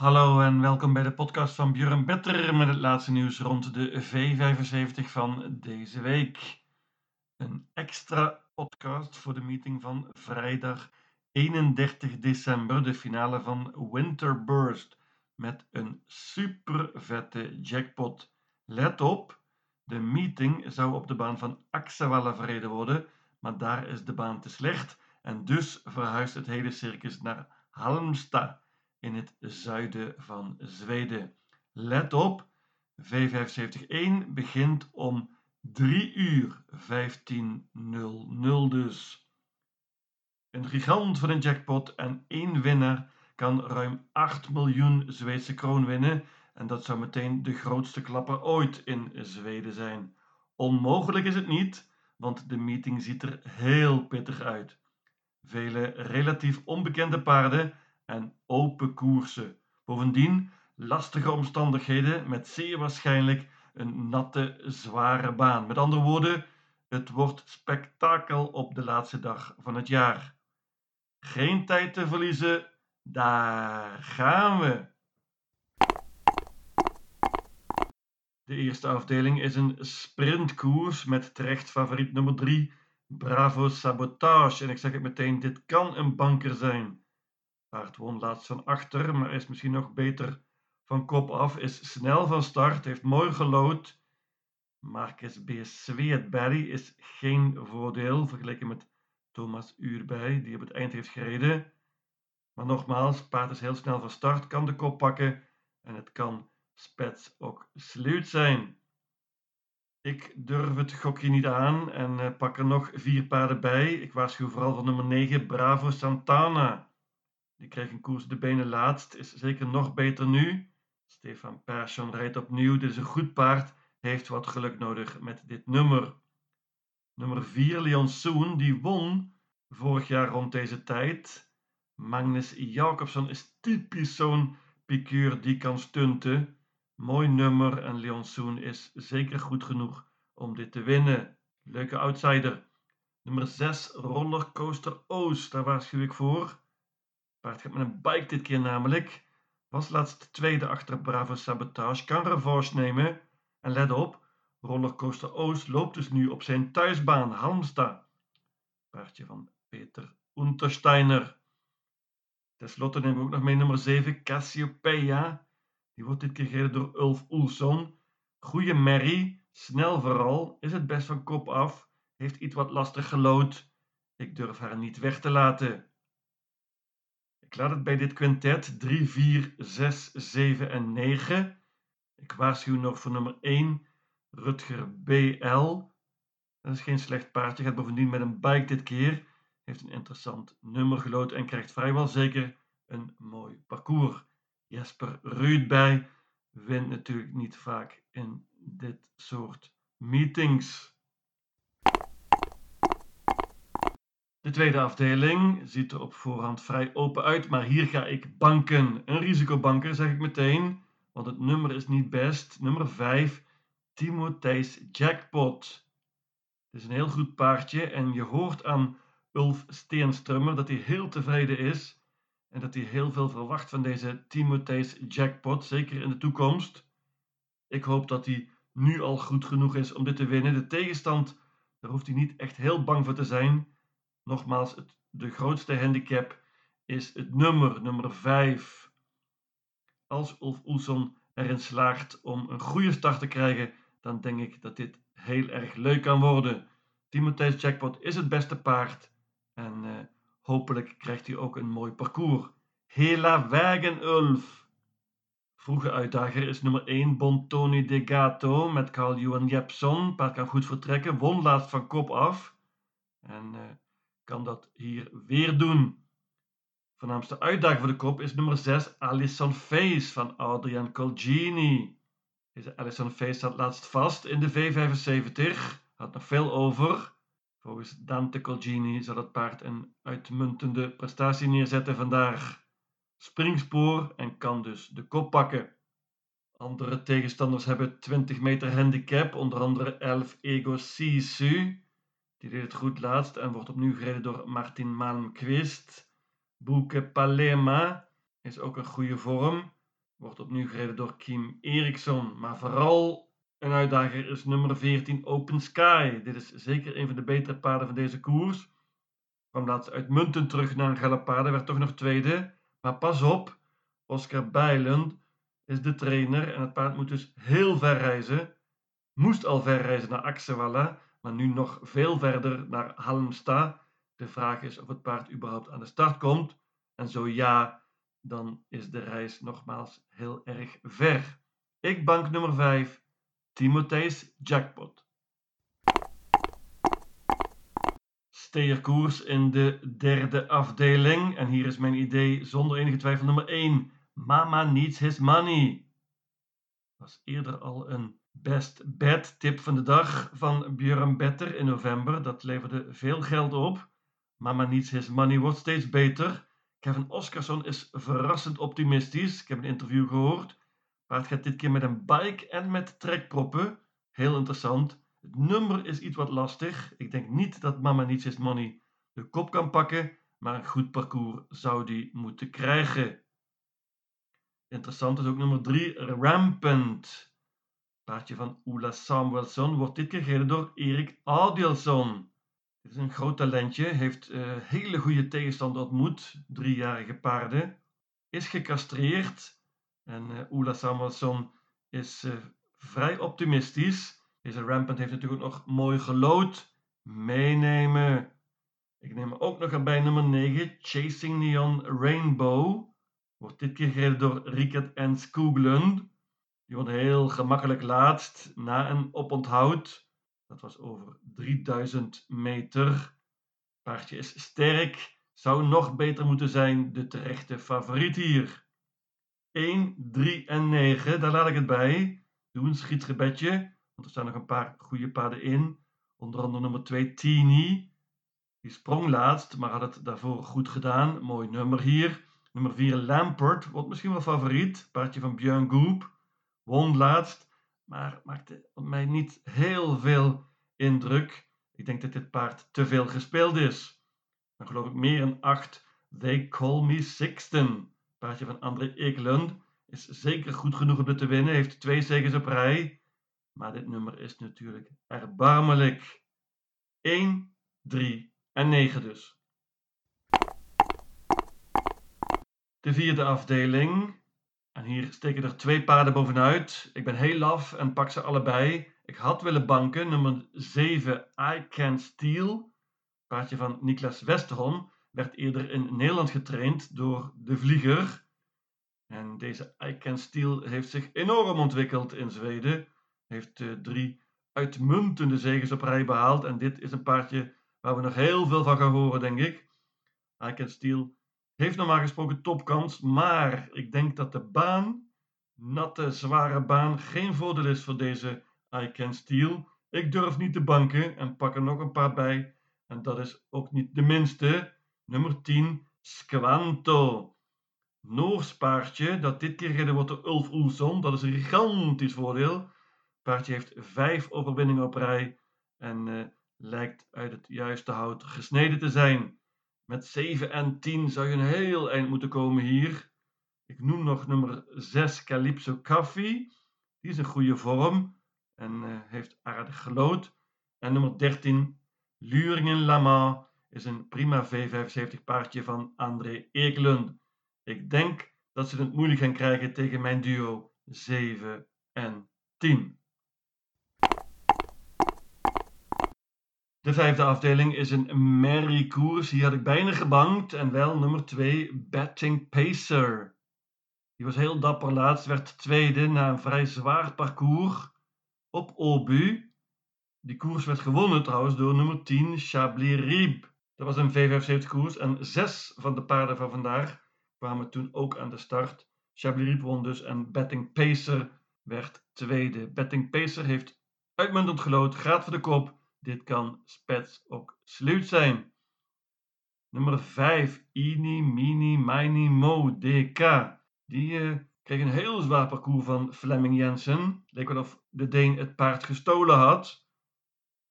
Hallo en welkom bij de podcast van Björn Better met het laatste nieuws rond de V75 van deze week. Een extra podcast voor de meeting van vrijdag 31 december, de finale van Winter Burst, met een super vette jackpot. Let op, de meeting zou op de baan van Axevalla verreden worden, maar daar is de baan te slecht en dus verhuist het hele circus naar Halmstad in het zuiden van Zweden. Let op, V75-1 begint om 3 uur 15.00 dus. Een gigant van een jackpot en één winnaar kan ruim 8 miljoen Zweedse kroon winnen en dat zou meteen de grootste klapper ooit in Zweden zijn. Onmogelijk is het niet, want de meeting ziet er heel pittig uit. Vele relatief onbekende paarden en open koersen. Bovendien lastige omstandigheden met zeer waarschijnlijk een natte, zware baan. Met andere woorden, het wordt spektakel op de laatste dag van het jaar. Geen tijd te verliezen, daar gaan we. De eerste afdeling is een sprintkoers met terecht favoriet nummer 3, Bravo Sabotage. En ik zeg het meteen, dit kan een banker zijn. Paard won laatst van achter, maar is misschien nog beter van kop af. Is snel van start, heeft mooi gelood. Marcus B. Sweetberry is geen voordeel vergeleken met Thomas Uurbij, die op het eind heeft gereden. Maar nogmaals, paard is heel snel van start, kan de kop pakken en het kan spets ook sluit zijn. Ik durf het gokje niet aan en uh, pak er nog vier paarden bij. Ik waarschuw vooral van nummer 9, Bravo Santana. Die kreeg een koers de benen laatst, is zeker nog beter nu. Stefan Persson rijdt opnieuw. Dit is een goed paard, heeft wat geluk nodig met dit nummer. Nummer 4, Leon Soon, die won vorig jaar rond deze tijd. Magnus Jacobson is typisch zo'n piqueur die kan stunten. Mooi nummer en Leon Soon is zeker goed genoeg om dit te winnen. Leuke outsider. Nummer 6, Rollercoaster Oost, daar waarschuw ik voor. Paard gaat met een bike dit keer namelijk. Was laatst tweede achter Bravo Sabotage. Kan revanche nemen. En let op, Rollercoaster Oost loopt dus nu op zijn thuisbaan, Halmstad. Paardje van Peter Untersteiner. Ten slotte nemen we ook nog mee nummer 7, Cassiopeia. Die wordt dit keer gereden door Ulf Oelson. Goeie merrie, snel vooral, is het best van kop af. Heeft iets wat lastig gelood. Ik durf haar niet weg te laten. Ik laat het bij dit quintet 3, 4, 6, 7 en 9. Ik waarschuw nog voor nummer 1, Rutger BL. Dat is geen slecht paardje, gaat bovendien met een bike dit keer. Heeft een interessant nummer gelood en krijgt vrijwel zeker een mooi parcours. Jesper Ruudbij wint natuurlijk niet vaak in dit soort meetings. De tweede afdeling ziet er op voorhand vrij open uit, maar hier ga ik banken. Een risicobanker zeg ik meteen, want het nummer is niet best. Nummer 5, Timotheus Jackpot. Het is een heel goed paardje en je hoort aan Ulf Steenstrummer dat hij heel tevreden is en dat hij heel veel verwacht van deze Timotheus Jackpot, zeker in de toekomst. Ik hoop dat hij nu al goed genoeg is om dit te winnen. De tegenstand, daar hoeft hij niet echt heel bang voor te zijn. Nogmaals, het, de grootste handicap is het nummer, nummer 5. Als Ulf Oelson erin slaagt om een goede start te krijgen, dan denk ik dat dit heel erg leuk kan worden. Timotheus Jackpot is het beste paard en uh, hopelijk krijgt hij ook een mooi parcours. Hela Wagen Ulf. Vroege uitdager is nummer 1 Bontoni de Gato met Carl Johan Jepson. Paard kan goed vertrekken, won laatst van kop af. En uh, kan dat hier weer doen. Voornaamste uitdager voor de kop is nummer 6, Alison Face van Adrian Colgini. Deze Alison Face zat laatst vast in de V75, had nog veel over. Volgens Dante Colgini zal het paard een uitmuntende prestatie neerzetten vandaag. Springspoor en kan dus de kop pakken. Andere tegenstanders hebben 20 meter handicap, onder andere 11 Ego Sisu. Die deed het goed laatst en wordt opnieuw gereden door Martin Malmquist. Boeke Palema is ook een goede vorm. wordt opnieuw gereden door Kim Eriksson. Maar vooral een uitdager is nummer 14 Open Sky. Dit is zeker een van de betere paarden van deze koers. Kwam laatst uitmuntend terug naar een galopade, werd toch nog tweede. Maar pas op, Oscar Bijlend is de trainer en het paard moet dus heel ver reizen. Moest al ver reizen naar Axewalla, maar nu nog veel verder naar Halmstad. De vraag is of het paard überhaupt aan de start komt. En zo ja, dan is de reis nogmaals heel erg ver. Ik bank nummer 5, Timotheus Jackpot. Steerkoers in de derde afdeling. En hier is mijn idee zonder enige twijfel nummer 1. Mama needs his money. Was eerder al een best bad tip van de dag van Björn Better in november. Dat leverde veel geld op. Mama needs his money wordt steeds beter. Kevin Oscarsson is verrassend optimistisch. Ik heb een interview gehoord. Paard gaat dit keer met een bike en met trekproppen. Heel interessant. Het nummer is iets wat lastig. Ik denk niet dat Mama Needs His Money de kop kan pakken, maar een goed parcours zou die moeten krijgen. Interessant is ook nummer 3, Rampant. Paardje van Ola Samuelsson wordt dit keer gereden door Erik Adielsson. Dit is een groot talentje, heeft uh, hele goede tegenstander ontmoet, driejarige paarden. Is gecastreerd en uh, Ola Samuelsson is uh, vrij optimistisch. Deze Rampant heeft natuurlijk nog mooi gelood. Meenemen. Ik neem ook nog erbij nummer 9, Chasing Neon Rainbow. Wordt dit keer gereden door Rickert en. Die wordt heel gemakkelijk laatst na een oponthoud. Dat was over 3000 meter. Paardje is sterk. Zou nog beter moeten zijn. De terechte favoriet hier. 1, 3 en 9. Daar laat ik het bij. Doe een schietgebedje. Want er staan nog een paar goede paarden in. Onder andere nummer 2 Teeny. Die sprong laatst, maar had het daarvoor goed gedaan. Mooi nummer hier. Nummer 4 Lampert. Wordt misschien wel favoriet. Paardje van Björn Goop. Won laatst maar maakte op mij niet heel veel indruk. Ik denk dat dit paard te veel gespeeld is. Dan geloof ik meer een 8. They Call Me Sixten. Paardje van André Ekelund is zeker goed genoeg om dit te winnen. Heeft twee zegens op rij. Maar dit nummer is natuurlijk erbarmelijk. 1, 3 en 9 dus. De vierde afdeling hier steken er twee paarden bovenuit. Ik ben heel laf en pak ze allebei. Ik had willen banken. Nummer 7, I Can Steal. Paardje van Niklas Westerholm. Werd eerder in Nederland getraind door de vlieger. En deze I Can Steal heeft zich enorm ontwikkeld in Zweden. Heeft uh, drie uitmuntende zegens op rij behaald. En dit is een paardje waar we nog heel veel van gaan horen, denk ik. I Can Steal heeft normaal gesproken topkans, maar ik denk dat de baan, natte, zware baan, geen voordeel is voor deze I Can Steel. Ik durf niet te banken en pak er nog een paar bij. En dat is ook niet de minste. Nummer 10, Squanto. Noors paardje, dat dit keer gereden wordt door Ulf Oelson. Dat is een gigantisch voordeel. Paardje heeft vijf overwinningen op rij en uh, lijkt uit het juiste hout gesneden te zijn. Met 7 en 10 zou je een heel eind moeten komen hier. Ik noem nog nummer 6 Calypso Coffee. Die is in goede vorm en uh, heeft aardig gelood. En nummer 13 Luringen Lama is een prima V75 paardje van André Ekelund. Ik denk dat ze het moeilijk gaan krijgen tegen mijn duo 7 en 10. De vijfde afdeling is een merry koers. Hier had ik bijna gebankt. En wel nummer 2, Betting Pacer. Die was heel dapper laatst, werd tweede na een vrij zwaar parcours op Obu. Die koers werd gewonnen trouwens door nummer 10, Chablis Rieb. Dat was een V75 koers en zes van de paarden van vandaag kwamen toen ook aan de start. Chablis Rieb won dus en Betting Pacer werd tweede. Betting Pacer heeft uitmuntend gelood, gaat voor de kop dit kan spets ook sluit zijn. Nummer 5, Ini, Mini, Mini, Mo, DK. Die uh, kreeg een heel zwaar parcours van Fleming Jensen. Leek wel of de Deen het paard gestolen had.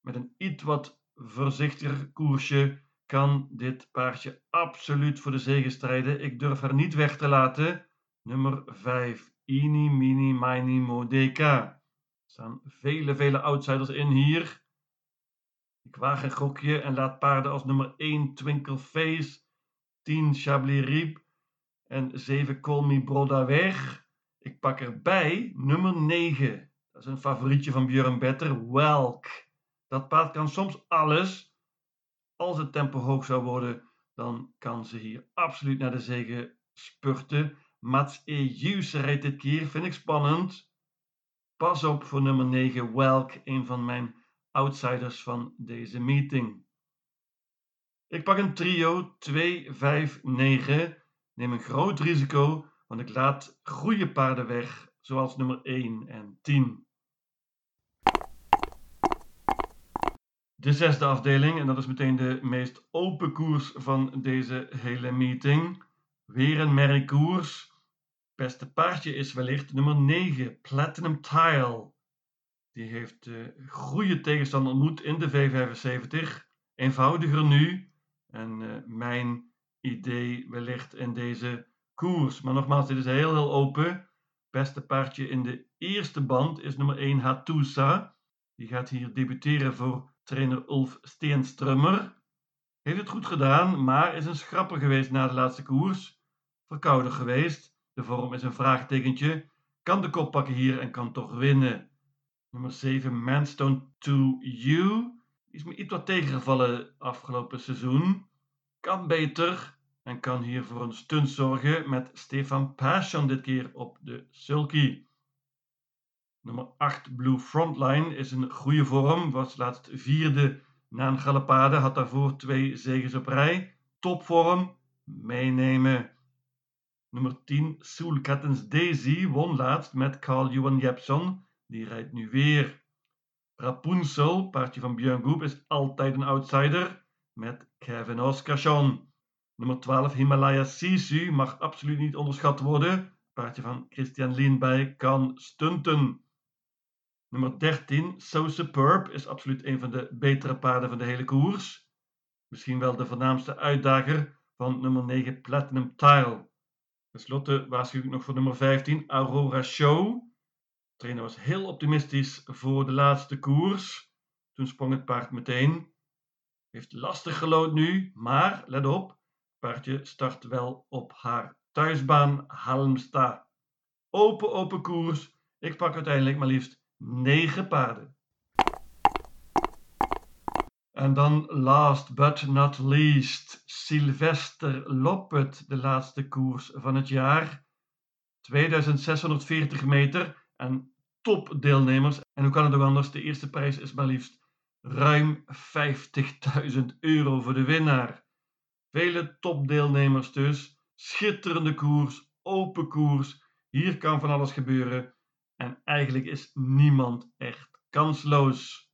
Met een iets wat voorzichtiger koersje kan dit paardje absoluut voor de zege strijden. Ik durf haar niet weg te laten. Nummer 5, Ini, Mini, Mini, Modeka. Er staan vele, vele outsiders in hier. Ik waag een gokje en laat paarden als nummer 1 Twinkle Face, 10 Chablis Riep en 7 Call Me Broda weg. Ik pak erbij nummer 9. Dat is een favorietje van Björn Better, Welk. Dat paard kan soms alles. Als het tempo hoog zou worden, dan kan ze hier absoluut naar de zege spurten. Mats Ejus rijdt dit keer, vind ik spannend. Pas op voor nummer 9, Welk, een van mijn outsiders van deze meeting. Ik pak een trio 2, 5, 9. Neem een groot risico, want ik laat goede paarden weg, zoals nummer 1 en 10. De zesde afdeling, en dat is meteen de meest open koers van deze hele meeting. Weer een merkkoers. Beste paardje is wellicht nummer 9, Platinum Tile. Die heeft uh, goede tegenstander ontmoet in de V75. Eenvoudiger nu. En uh, mijn idee wellicht in deze koers. Maar nogmaals, dit is heel heel open. Beste paardje in de eerste band is nummer 1 Hattusa. Die gaat hier debuteren voor trainer Ulf Steenstrummer. Heeft het goed gedaan, maar is een schrapper geweest na de laatste koers. Verkouden geweest. De vorm is een vraagtekentje. Kan de kop pakken hier en kan toch winnen. Nummer 7, Manstone to You. Is me iets wat tegengevallen afgelopen seizoen. Kan beter en kan hier voor een stunt zorgen met Stefan Passion dit keer op de sulky. Nummer 8, Blue Frontline, is een goede vorm. Was laatst vierde na een galopade. Had daarvoor twee zegens op rij. Topvorm. Meenemen. Nummer 10, Soul Kattens Daisy, won laatst met Carl Johan Jepson. Die rijdt nu weer. Rapunzel, paardje van Björn Goep, is altijd een outsider met Kevin Oskarsson. Nummer 12, Himalaya Sisu, mag absoluut niet onderschat worden. Paardje van Christian Lienbij kan stunten. Nummer 13, So Superb, is absoluut een van de betere paarden van de hele koers. Misschien wel de voornaamste uitdager van nummer 9, Platinum Tile. Ten slotte waarschuw ik nog voor nummer 15, Aurora Show. Trainer was heel optimistisch voor de laatste koers. Toen sprong het paard meteen. Heeft lastig gelood nu, maar let op, het paardje start wel op haar thuisbaan Halmstad. Open, open koers. Ik pak uiteindelijk maar liefst 9 paarden. En dan last but not least, Sylvester Loppet, de laatste koers van het jaar. 2640 meter en topdeelnemers. En hoe kan het ook anders? De eerste prijs is maar liefst ruim 50.000 euro voor de winnaar. Vele topdeelnemers dus. Schitterende koers, open koers. Hier kan van alles gebeuren. En eigenlijk is niemand echt kansloos.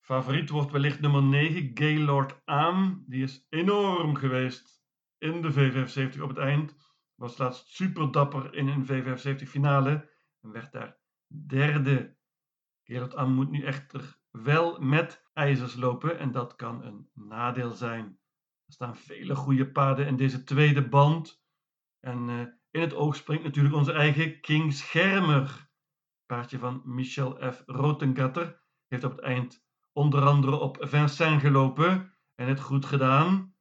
Favoriet wordt wellicht nummer 9, Gaylord Aam. Die is enorm geweest in de V75 op het eind. Was laatst super dapper in een V75 finale en werd daar derde. Gaylord Aam moet nu echter wel met ijzers lopen en dat kan een nadeel zijn. Er staan vele goede paarden in deze tweede band. En uh, in het oog springt natuurlijk onze eigen King Schermer. Paardje van Michel F. Rotengatter heeft op het eind onder andere op Vincent gelopen en het goed gedaan.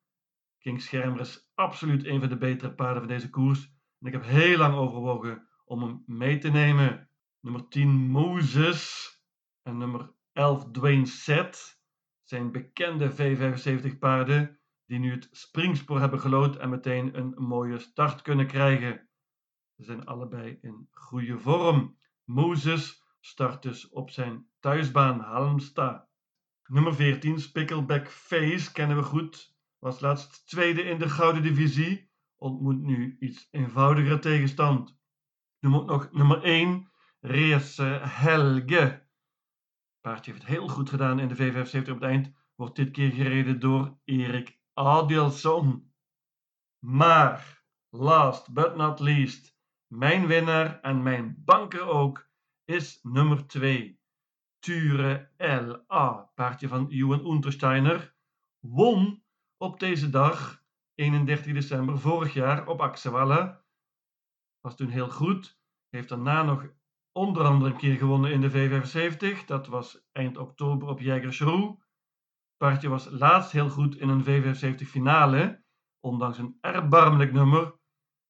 King Schermer is absoluut een van de betere paarden van deze koers. En ik heb heel lang overwogen om hem mee te nemen. Nummer 10 Moses en nummer 11 Dwayne Set zijn bekende V75 paarden die nu het springspoor hebben gelood en meteen een mooie start kunnen krijgen. Ze zijn allebei in goede vorm. Moses start dus op zijn thuisbaan Halmstad. Nummer 14, Spickleback Face, kennen we goed. Was laatst tweede in de gouden divisie. Ontmoet nu iets eenvoudigere tegenstand. Noem ook nog nummer 1, Reese Helge. Paardje heeft het heel goed gedaan in de V75 op het eind. Wordt dit keer gereden door Erik Adelsson. Maar, last but not least, mijn winnaar en mijn banker ook is nummer 2. Ture L.A. Paardje van Johan Untersteiner. Won op deze dag, 31 december vorig jaar, op Axewalla. Was toen heel goed. Heeft daarna nog onder andere een keer gewonnen in de V75. Dat was eind oktober op Jägersroe. Paardje was laatst heel goed in een V75 finale, ondanks een erbarmelijk nummer.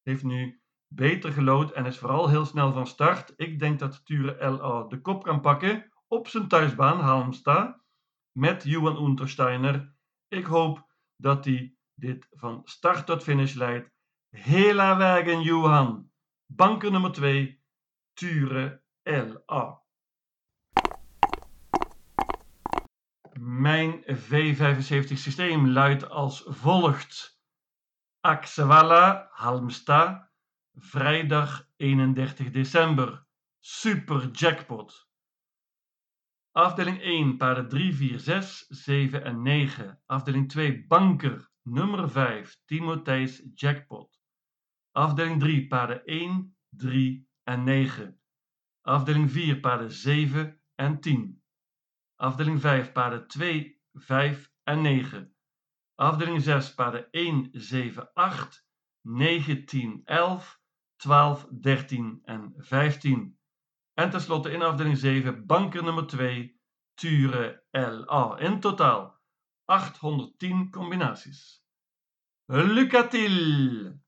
Heeft nu beter gelood en is vooral heel snel van start. Ik denk dat Ture LA de kop kan pakken op zijn thuisbaan Halmstad met Johan Untersteiner. Ik hoop dat hij dit van start tot finish leidt. Hela wegen Johan. Banker nummer 2, Ture LA. Mijn V75 systeem luidt als volgt. Axewalla, Halmstad, vrijdag 31 december. Super jackpot. Afdeling 1, paarden 3, 4, 6, 7 en 9. Afdeling 2, banker, nummer 5, Timotheus jackpot. Afdeling 3, paarden 1, 3 en 9. Afdeling 4, paarden 7 en 10. Afdeling 5, paarden 2, 5 en 9. Afdeling 6, paarden 1, 7, 8, 9, 10, 11, 12, 13 en 15. En tenslotte in afdeling 7, banker nummer 2, Ture LA. In totaal 810 combinaties. Lucatil!